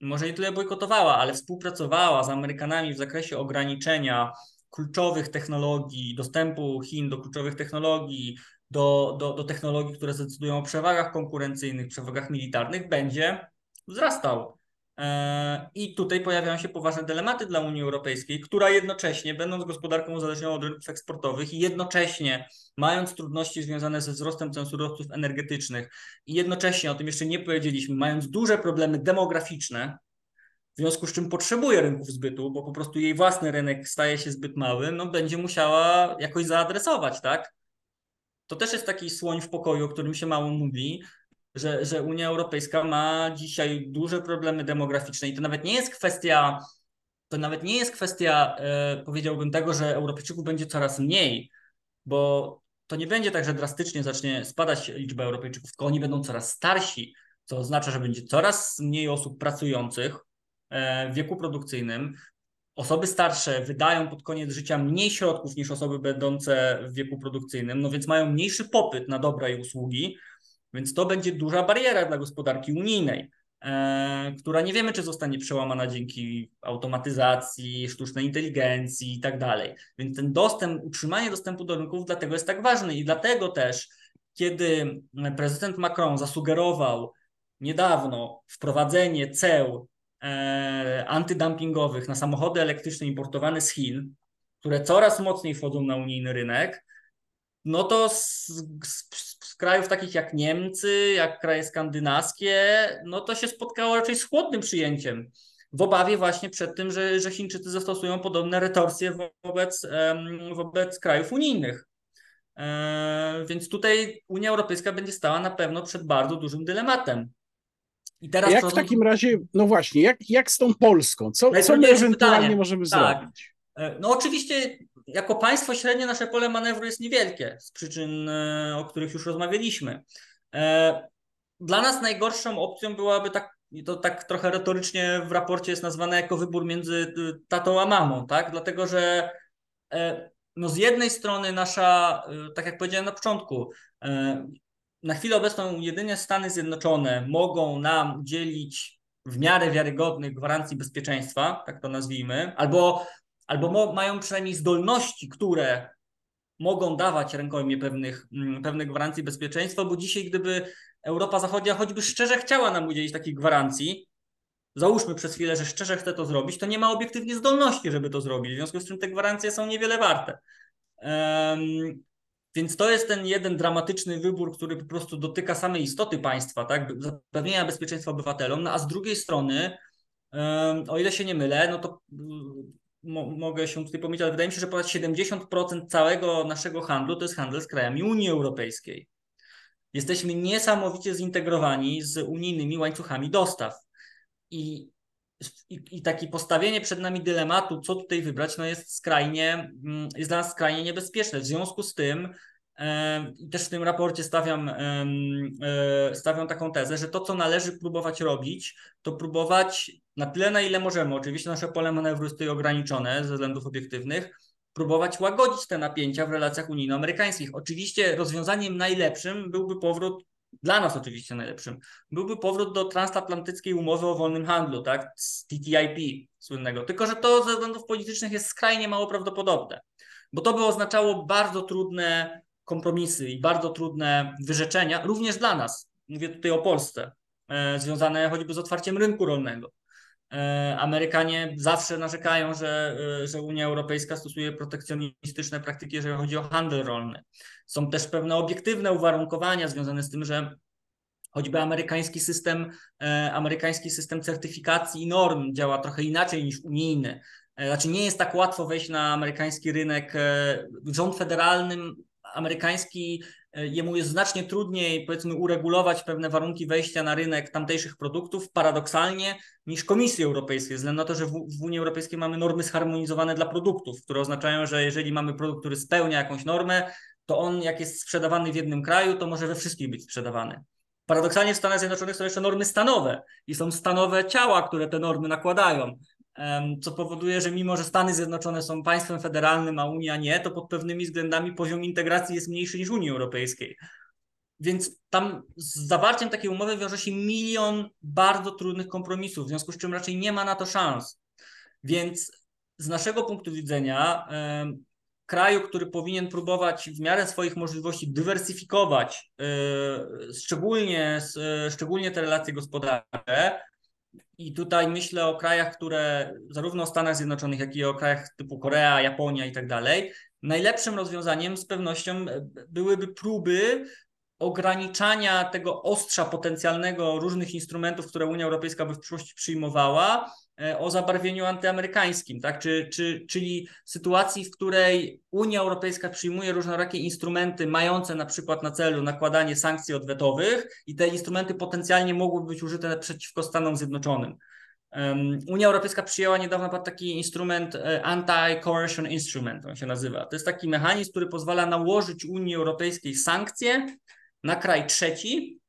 może nie tyle bojkotowała, ale współpracowała z Amerykanami w zakresie ograniczenia kluczowych technologii, dostępu Chin do kluczowych technologii, do, do, do technologii, które zdecydują o przewagach konkurencyjnych, przewagach militarnych, będzie wzrastał. E, I tutaj pojawiają się poważne dylematy dla Unii Europejskiej, która jednocześnie, będąc gospodarką uzależnioną od rynków eksportowych i jednocześnie mając trudności związane ze wzrostem cen surowców energetycznych i jednocześnie, o tym jeszcze nie powiedzieliśmy, mając duże problemy demograficzne, w związku z czym potrzebuje rynków zbytu, bo po prostu jej własny rynek staje się zbyt mały, no będzie musiała jakoś zaadresować, tak? To też jest taki słoń w pokoju, o którym się mało mówi, że, że Unia Europejska ma dzisiaj duże problemy demograficzne i to nawet nie jest kwestia, to nawet nie jest kwestia, e, powiedziałbym, tego, że Europejczyków będzie coraz mniej, bo to nie będzie tak, że drastycznie zacznie spadać liczba Europejczyków, tylko oni będą coraz starsi, co oznacza, że będzie coraz mniej osób pracujących w wieku produkcyjnym. Osoby starsze wydają pod koniec życia mniej środków niż osoby będące w wieku produkcyjnym, no więc mają mniejszy popyt na dobra i usługi, więc to będzie duża bariera dla gospodarki unijnej, e, która nie wiemy, czy zostanie przełamana dzięki automatyzacji, sztucznej inteligencji i tak dalej. Więc ten dostęp, utrzymanie dostępu do rynków dlatego jest tak ważny i dlatego też, kiedy prezydent Macron zasugerował niedawno wprowadzenie ceł e, antydumpingowych na samochody elektryczne importowane z Chin, które coraz mocniej wchodzą na unijny rynek, no to z, z, z, krajów takich jak Niemcy, jak kraje skandynawskie, no to się spotkało raczej z chłodnym przyjęciem. W obawie właśnie przed tym, że, że Chińczycy zastosują podobne retorsje wobec, wobec krajów unijnych. E, więc tutaj Unia Europejska będzie stała na pewno przed bardzo dużym dylematem. I teraz jak w takim razie, no właśnie, jak, jak z tą Polską? Co, co my ewentualnie pytanie. możemy tak. zrobić? E, no oczywiście jako państwo średnie nasze pole manewru jest niewielkie z przyczyn, e, o których już rozmawialiśmy. E, dla nas najgorszą opcją byłaby tak, to tak trochę retorycznie w raporcie jest nazwane jako wybór między tatą a mamą, tak? Dlatego, że no z jednej strony nasza, tak jak powiedziałem na początku, na chwilę obecną jedynie Stany Zjednoczone mogą nam udzielić w miarę wiarygodnych gwarancji bezpieczeństwa, tak to nazwijmy, albo albo mają przynajmniej zdolności, które mogą dawać rękojmie pewnych, mm, pewnych gwarancji bezpieczeństwa, bo dzisiaj gdyby Europa Zachodnia choćby szczerze chciała nam udzielić takich gwarancji, załóżmy przez chwilę, że szczerze chce to zrobić, to nie ma obiektywnie zdolności, żeby to zrobić, w związku z czym te gwarancje są niewiele warte. Więc to jest ten jeden dramatyczny wybór, który po prostu dotyka samej istoty państwa, tak? zapewnienia bezpieczeństwa obywatelom, no a z drugiej strony, o ile się nie mylę, no to mogę się tutaj pomylić, ale wydaje mi się, że ponad 70% całego naszego handlu to jest handel z krajami Unii Europejskiej. Jesteśmy niesamowicie zintegrowani z unijnymi łańcuchami dostaw. I, i, i takie postawienie przed nami dylematu, co tutaj wybrać, no jest skrajnie, mm, jest dla nas skrajnie niebezpieczne. W związku z tym i też w tym raporcie stawiam, e, stawiam taką tezę, że to, co należy próbować robić, to próbować na tyle, na ile możemy, oczywiście nasze pole manewru jest tutaj ograniczone ze względów obiektywnych, próbować łagodzić te napięcia w relacjach unijno-amerykańskich. Oczywiście rozwiązaniem najlepszym byłby powrót, dla nas oczywiście najlepszym, byłby powrót do transatlantyckiej umowy o wolnym handlu, tak, z TTIP słynnego. Tylko, że to ze względów politycznych jest skrajnie mało prawdopodobne, bo to by oznaczało bardzo trudne kompromisy i bardzo trudne wyrzeczenia, również dla nas. Mówię tutaj o Polsce, e, związane choćby z otwarciem rynku rolnego. E, Amerykanie zawsze narzekają, że, e, że Unia Europejska stosuje protekcjonistyczne praktyki, jeżeli chodzi o handel rolny. Są też pewne obiektywne uwarunkowania związane z tym, że choćby amerykański system, amerykański system certyfikacji i norm działa trochę inaczej niż unijny. Znaczy nie jest tak łatwo wejść na amerykański rynek. Rząd federalny amerykański, e, jemu jest znacznie trudniej, powiedzmy, uregulować pewne warunki wejścia na rynek tamtejszych produktów, paradoksalnie, niż Komisji Europejskiej, ze względu na to, że w, Unii Europejskiej mamy normy zharmonizowane dla produktów, które oznaczają, że jeżeli mamy produkt, który spełnia jakąś normę, to on, jak jest sprzedawany w jednym kraju, to może we wszystkich być sprzedawany. Paradoksalnie w Stanach Zjednoczonych są jeszcze normy stanowe i są stanowe ciała, które te normy nakładają co powoduje, że mimo, że Stany Zjednoczone są państwem federalnym, a Unia nie, to pod pewnymi względami poziom integracji jest mniejszy niż Unii Europejskiej. Więc tam z zawarciem takiej umowy wiąże się milion bardzo trudnych kompromisów, w związku z czym raczej nie ma na to szans. Więc z naszego punktu widzenia, kraju, który powinien próbować w miarę swoich możliwości dywersyfikować, e, szczególnie, e, szczególnie te relacje gospodarcze, i tutaj myślę o krajach, które zarówno o Stanach Zjednoczonych, jak i o krajach typu Korea, Japonia i tak dalej. Najlepszym rozwiązaniem z pewnością byłyby próby ograniczania tego ostrza potencjalnego różnych instrumentów, które Unia Europejska by w przyszłości przyjmowała, o zabarwieniu antyamerykańskim, tak? Czy, czy, czyli sytuacji, w której Unia Europejska przyjmuje różnorakie instrumenty mające na przykład na celu nakładanie sankcji odwetowych i te instrumenty potencjalnie mogłyby być użyte przeciwko Stanom Zjednoczonym. Unia Europejska przyjęła niedawno taki instrument e, Anti-Coercion Instrument, on się nazywa. To jest taki mechanizm, który pozwala nałożyć Unii Europejskiej sankcje na kraj trzeci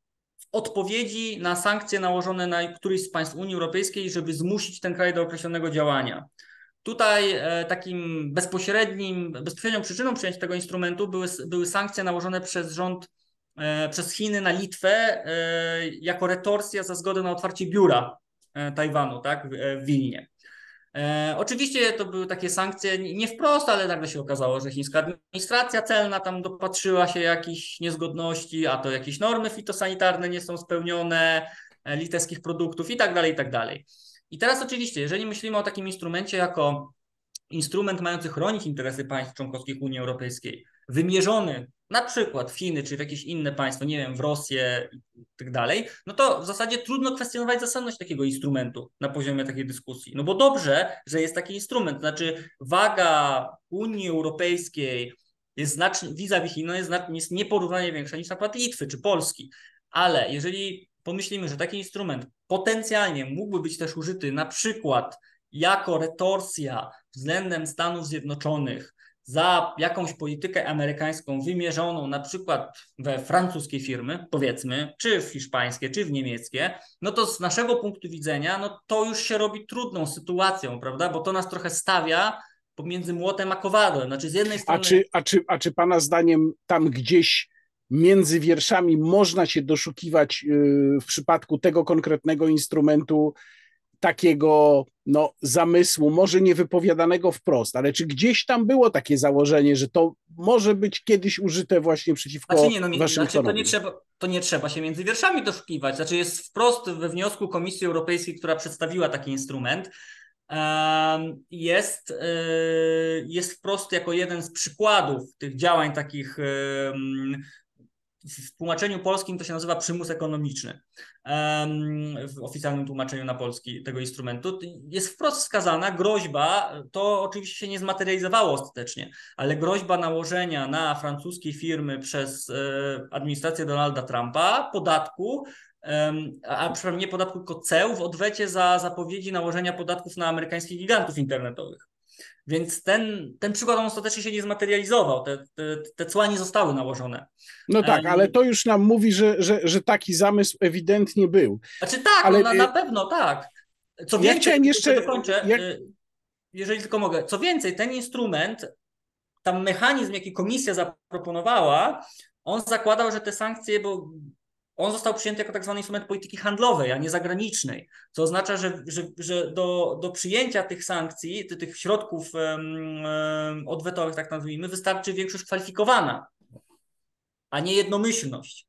odpowiedzi na sankcje nałożone na któryś z państw Unii Europejskiej, żeby zmusić ten kraj do określonego działania. Tutaj e, takim bezpośrednim, bezpośrednią przyczyną przyjęcia tego instrumentu były, były sankcje nałożone przez rząd, e, przez Chiny na Litwę e, jako retorsja za zgodę na otwarcie biura Tajwanu tak, w Wilnie. E, oczywiście to były takie sankcje nie wprost, ale nagle się okazało, że chińska administracja celna tam dopatrzyła się jakichś niezgodności, a to jakieś normy fitosanitarne nie są spełnione, e, litewskich produktów i tak dalej, i tak dalej. I teraz oczywiście, jeżeli myślimy o takim instrumencie jako instrument mający chronić interesy państw członkowskich Unii Europejskiej, wymierzony na przykład w Chiny czy w jakieś inne państwo, nie wiem, w Rosję i tak dalej, no to w zasadzie trudno kwestionować zasadność takiego instrumentu na poziomie takiej dyskusji. No bo dobrze, że jest taki instrument, znaczy waga Unii Europejskiej jest znacznie, vis-a-vis Chin, no jest, jest nieporównanie większa niż na przykład Litwy czy Polski, ale jeżeli pomyślimy, że taki instrument potencjalnie mógłby być też użyty na przykład jako retorsja względem Stanów Zjednoczonych za jakąś politykę amerykańską wymierzoną na przykład we francuskie firmy, powiedzmy, czy w hiszpańskie, czy w niemieckie, no to z naszego punktu widzenia, no to już się robi trudną sytuacją, prawda? Bo to nas trochę stawia pomiędzy młotem a kowadłem. Znaczy z jednej strony... A czy, a czy, a czy pana zdaniem tam gdzieś między wierszami można się doszukiwać yy, w przypadku tego konkretnego instrumentu takiego no, zamysłu, może nie wypowiadanego wprost, ale czy gdzieś tam było takie założenie, że to może być kiedyś użyte właśnie przeciwko znaczy nie, no, Waszyngtonowi? Znaczy to, nie trzeba, to nie trzeba się między wierszami doszukiwać. Znaczy jest wprost we wniosku Komisji Europejskiej, która przedstawiła taki instrument, jest, e, jest wprost jako jeden z przykładów tych działań takich w tłumaczeniu polskim to się nazywa przymus ekonomiczny. W oficjalnym tłumaczeniu na polski tego instrumentu jest wprost wskazana groźba, to oczywiście się nie zmaterializowało ostatecznie, ale groźba nałożenia na francuskie firmy przez e, administrację Donalda Trumpa podatku, a przynajmniej nie podatku, tylko ceł w odwecie za zapowiedzi nałożenia podatków na amerykańskich gigantów internetowych. Więc ten, ten przykład on ostatecznie się nie zmaterializował, te, te, te cła nie zostały nałożone. No tak, ale to już nam mówi, że, że, że taki zamysł ewidentnie był. Znaczy tak, ale... no, na, na pewno tak. Co więcej, ja chciałem jeszcze... dokończę, jak... Y, jeżeli tylko mogę, co więcej, ten instrument, tam mechanizm, jaki komisja zaproponowała, on zakładał, że te sankcje, bo on został przyjęty jako tak zwany instrument polityki handlowej, a nie zagranicznej, co oznacza, że, że, że do, do przyjęcia tych sankcji, tych środków um, odwetowych, tak nazwijmy, wystarczy większość kwalifikowana, a nie jednomyślność.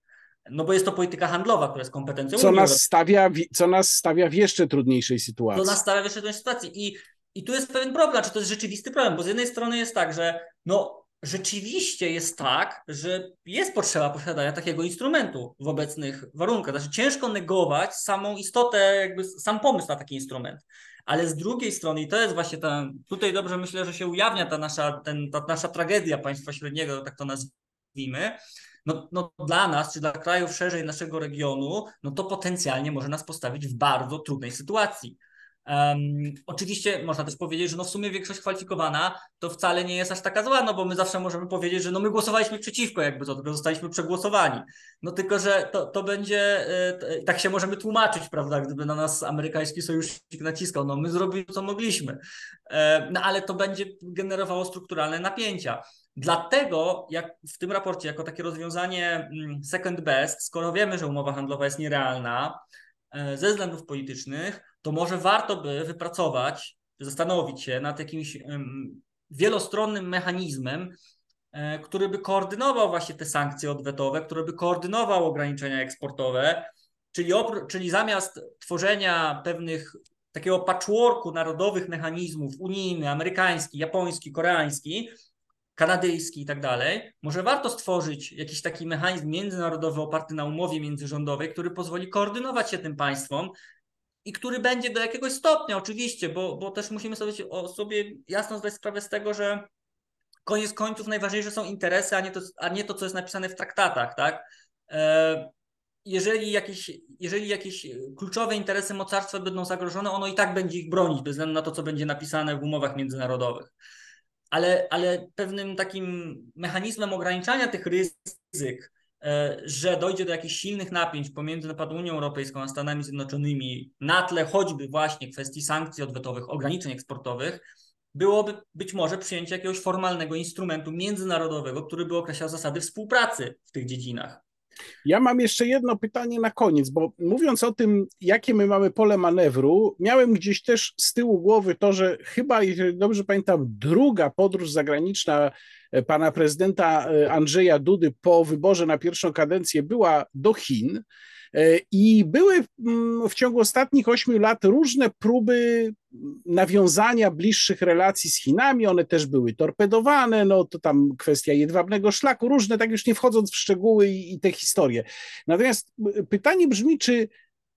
No bo jest to polityka handlowa, która jest kompetencją co nas stawia, Co nas stawia w jeszcze trudniejszej sytuacji. To nas stawia w jeszcze trudniejszej sytuacji. I, I tu jest pewien problem, czy to jest rzeczywisty problem, bo z jednej strony jest tak, że no rzeczywiście jest tak, że jest potrzeba posiadania takiego instrumentu w obecnych warunkach. Znaczy ciężko negować samą istotę, jakby sam pomysł na taki instrument. Ale z drugiej strony, i to jest właśnie ta, tutaj dobrze myślę, że się ujawnia ta nasza, ten, ta nasza tragedia państwa średniego, tak to nazwijmy, no, no dla nas, czy dla krajów szerzej naszego regionu, no to potencjalnie może nas postawić w bardzo trudnej sytuacji. Um, oczywiście można też powiedzieć, że no w sumie większość kwalifikowana to wcale nie jest aż taka zła, no bo my zawsze możemy powiedzieć, że no my głosowaliśmy przeciwko, jakby to, tylko zostaliśmy przegłosowani. No tylko, że to, to będzie, y, tak się możemy tłumaczyć, prawda, gdyby na nas amerykański sojusznik naciskał, no my zrobiliśmy co mogliśmy. E, no ale to będzie generowało strukturalne napięcia. Dlatego, jak w tym raporcie, jako takie rozwiązanie mm, second best, skoro wiemy, że umowa handlowa jest nierealna e, ze względów politycznych, to może warto by wypracować, zastanowić się nad jakimś wielostronnym mechanizmem, e, który by koordynował właśnie te sankcje odwetowe, który by koordynował ograniczenia eksportowe, czyli, czyli zamiast tworzenia pewnych takiego patchworku narodowych mechanizmów, unijny, amerykański, japoński, koreański, kanadyjski i tak dalej, może warto stworzyć jakiś taki mechanizm międzynarodowy oparty na umowie międzyrządowej, który pozwoli koordynować się tym państwom i który będzie do jakiegoś stopnia oczywiście, bo, bo też musimy sobie, sobie jasno zdać sprawę z tego, że koniec końców najważniejsze są interesy, a nie to, a nie to co jest napisane w traktatach, tak? E, jeżeli jakieś, jeżeli jakieś kluczowe interesy mocarstwa będą zagrożone, ono i tak będzie ich bronić, bez względu na to, co będzie napisane w umowach międzynarodowych. Ale, ale pewnym takim mechanizmem ograniczania tych ryzyk E, że dojdzie do jakichś silnych napięć pomiędzy np. Unią Europejską a Stanami Zjednoczonymi na tle choćby właśnie kwestii sankcji odwetowych, ograniczeń eksportowych, byłoby być może przyjęcie jakiegoś formalnego instrumentu międzynarodowego, który by określał zasady współpracy w tych dziedzinach. Ja mam jeszcze jedno pytanie na koniec, bo mówiąc o tym, jakie my mamy pole manewru, miałem gdzieś też z tyłu głowy to, że chyba, jeżeli dobrze pamiętam, druga podróż zagraniczna e, pana prezydenta e, Andrzeja Dudy po wyborze na pierwszą kadencję była do Chin. E, I były mm, w ciągu ostatnich ośmiu lat różne próby nawiązania bliższych relacji z Chinami. One też były torpedowane, no to tam kwestia jedwabnego szlaku, różne, tak już nie wchodząc w szczegóły i, i te historie. Natomiast pytanie brzmi, czy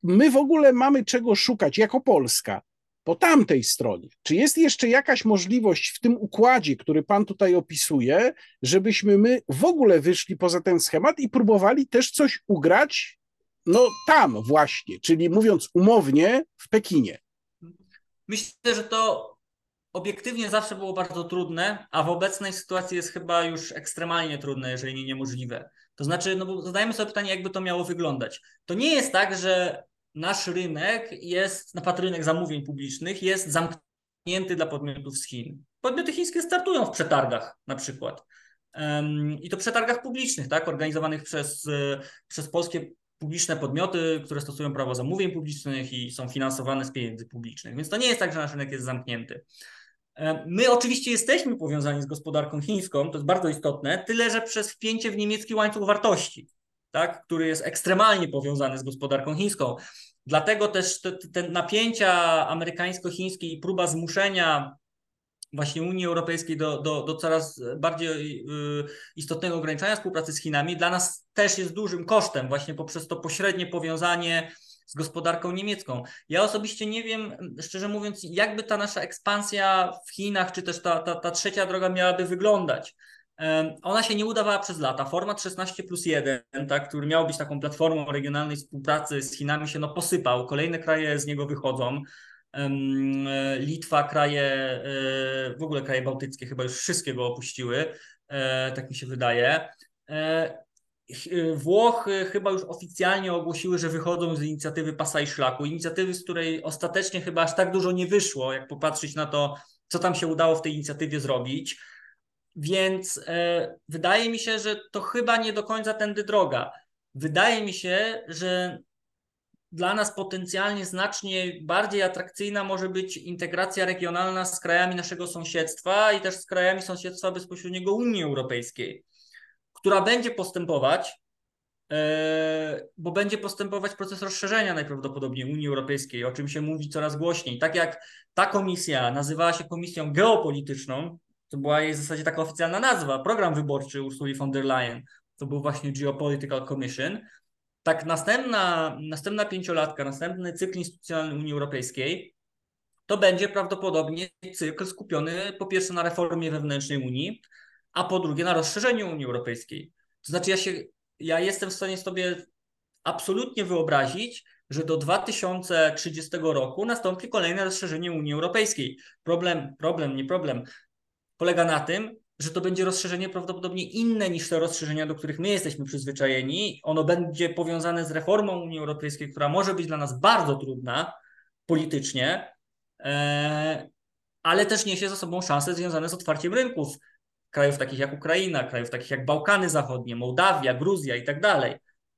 my w ogóle mamy czego szukać jako Polska? po tamtej stronie. Czy jest jeszcze jakaś możliwość w tym układzie, który Pan tutaj opisuje, żebyśmy my w ogóle wyszli poza ten schemat i próbowali też coś ugrać no tam właśnie, czyli mówiąc umownie, w Pekinie. Myślę, że to obiektywnie zawsze było bardzo trudne, a w obecnej sytuacji jest chyba już ekstremalnie trudne, jeżeli nie niemożliwe. To znaczy, no bo zadajemy sobie pytanie, jakby to miało wyglądać. To nie jest tak, że nasz rynek jest, na rynek zamówień publicznych jest zamknięty dla podmiotów z Chin. Podmioty chińskie startują w przetargach na przykład. I to przetargach publicznych, tak, organizowanych przez, przez polskie publiczne podmioty, które stosują prawo zamówień publicznych i są finansowane z pieniędzy publicznych. Więc to nie jest tak, że nasz rynek jest zamknięty. E, my oczywiście jesteśmy powiązani z gospodarką chińską, to jest bardzo istotne, tyle że przez wpięcie w niemiecki łańcuch wartości, tak, który jest ekstremalnie powiązany z gospodarką chińską. Dlatego też te, te napięcia amerykańsko-chińskie i próba zmuszenia właśnie Unii Europejskiej do, do, do coraz bardziej y, istotnego ograniczania współpracy z Chinami dla nas też jest dużym kosztem właśnie poprzez to pośrednie powiązanie z gospodarką niemiecką. Ja osobiście nie wiem, szczerze mówiąc, jakby ta nasza ekspansja w Chinach, czy też ta, ta, ta trzecia droga miałaby wyglądać. Ona się nie udawała przez lata. Format 16 plus 1, tak, który miał być taką platformą regionalnej współpracy z Chinami, się no posypał. Kolejne kraje z niego wychodzą. Litwa, kraje, e, w ogóle kraje bałtyckie chyba już wszystkiego opuściły, e, tak mi się wydaje. E, Włochy chyba już oficjalnie ogłosiły, że wychodzą z inicjatywy Pasa i Szlaku. Inicjatywy, z której ostatecznie chyba aż tak dużo nie wyszło, jak popatrzeć na to, co tam się udało w tej inicjatywie zrobić. Więc e, wydaje mi się, że to chyba nie do końca tędy droga. Wydaje mi się, że dla nas potencjalnie znacznie bardziej atrakcyjna może być integracja regionalna z krajami naszego sąsiedztwa i też z krajami sąsiedztwa bezpośredniego Unii Europejskiej, która będzie postępować, e, bo będzie postępować proces rozszerzenia najprawdopodobniej Unii Europejskiej, o czym się mówi coraz głośniej. Tak jak ta komisja nazywała się komisją geopolityczną, to była jej w zasadzie taka oficjalna nazwa, program wyborczy Ursuli von der Leyen, to był właśnie Geopolitical Commission, tak następna, następna pięciolatka, następny cykl instytucjonalny Unii Europejskiej to będzie prawdopodobnie cykl skupiony po pierwsze na reformie wewnętrznej Unii, a po drugie na rozszerzeniu Unii Europejskiej. To znaczy ja się, ja jestem w stanie sobie absolutnie wyobrazić, że do 2030 roku nastąpi kolejne rozszerzenie Unii Europejskiej. Problem, problem, nie problem, polega na tym, że to będzie rozszerzenie prawdopodobnie inne niż te rozszerzenia, do których my jesteśmy przyzwyczajeni. Ono będzie powiązane z reformą Unii Europejskiej, która może być dla nas bardzo trudna politycznie, e, ale też niesie za sobą szanse związane z otwarciem rynków krajów takich jak Ukraina, krajów takich jak Bałkany Zachodnie, Mołdawia, Gruzja i tak dalej.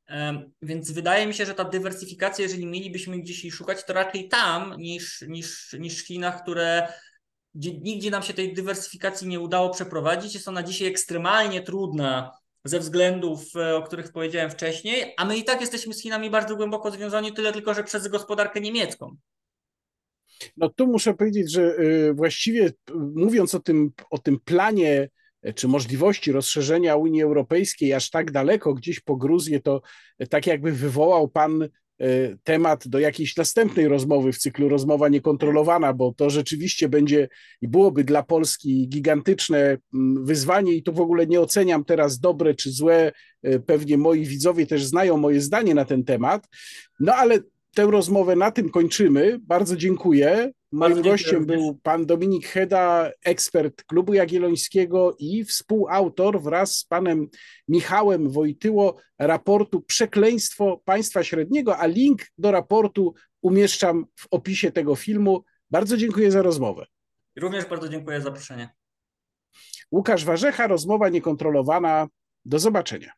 E, więc wydaje mi się, że ta dywersyfikacja, jeżeli mielibyśmy gdzieś jej szukać, to raczej tam niż, niż, niż w Chinach, które gdzie nigdzie nam się tej dywersyfikacji nie udało przeprowadzić. Jest ona dzisiaj ekstremalnie trudna ze względów, e, o których powiedziałem wcześniej, a my i tak jesteśmy z Chinami bardzo głęboko związani, tyle tylko, że przez gospodarkę niemiecką. No tu muszę powiedzieć, że e, właściwie mówiąc o tym, o tym planie e, czy możliwości rozszerzenia Unii Europejskiej aż tak daleko, gdzieś po Gruzję, to tak jakby wywołał Pan E, temat do jakiejś następnej rozmowy w cyklu Rozmowa Niekontrolowana, bo to rzeczywiście będzie i byłoby dla Polski gigantyczne mm, wyzwanie i tu w ogóle nie oceniam teraz dobre czy złe. E, pewnie moi widzowie też znają moje zdanie na ten temat. No ale tę rozmowę na tym kończymy. Bardzo dziękuję. Moim gościem był pan Dominik Heda, ekspert Klubu Jagiellońskiego i współautor wraz z panem Michałem Wojtyło raportu Przekleństwo Państwa Średniego, a link do raportu umieszczam w opisie tego filmu. Bardzo dziękuję za rozmowę. Również bardzo dziękuję za zaproszenie. Łukasz Warzecha, rozmowa niekontrolowana. Do zobaczenia.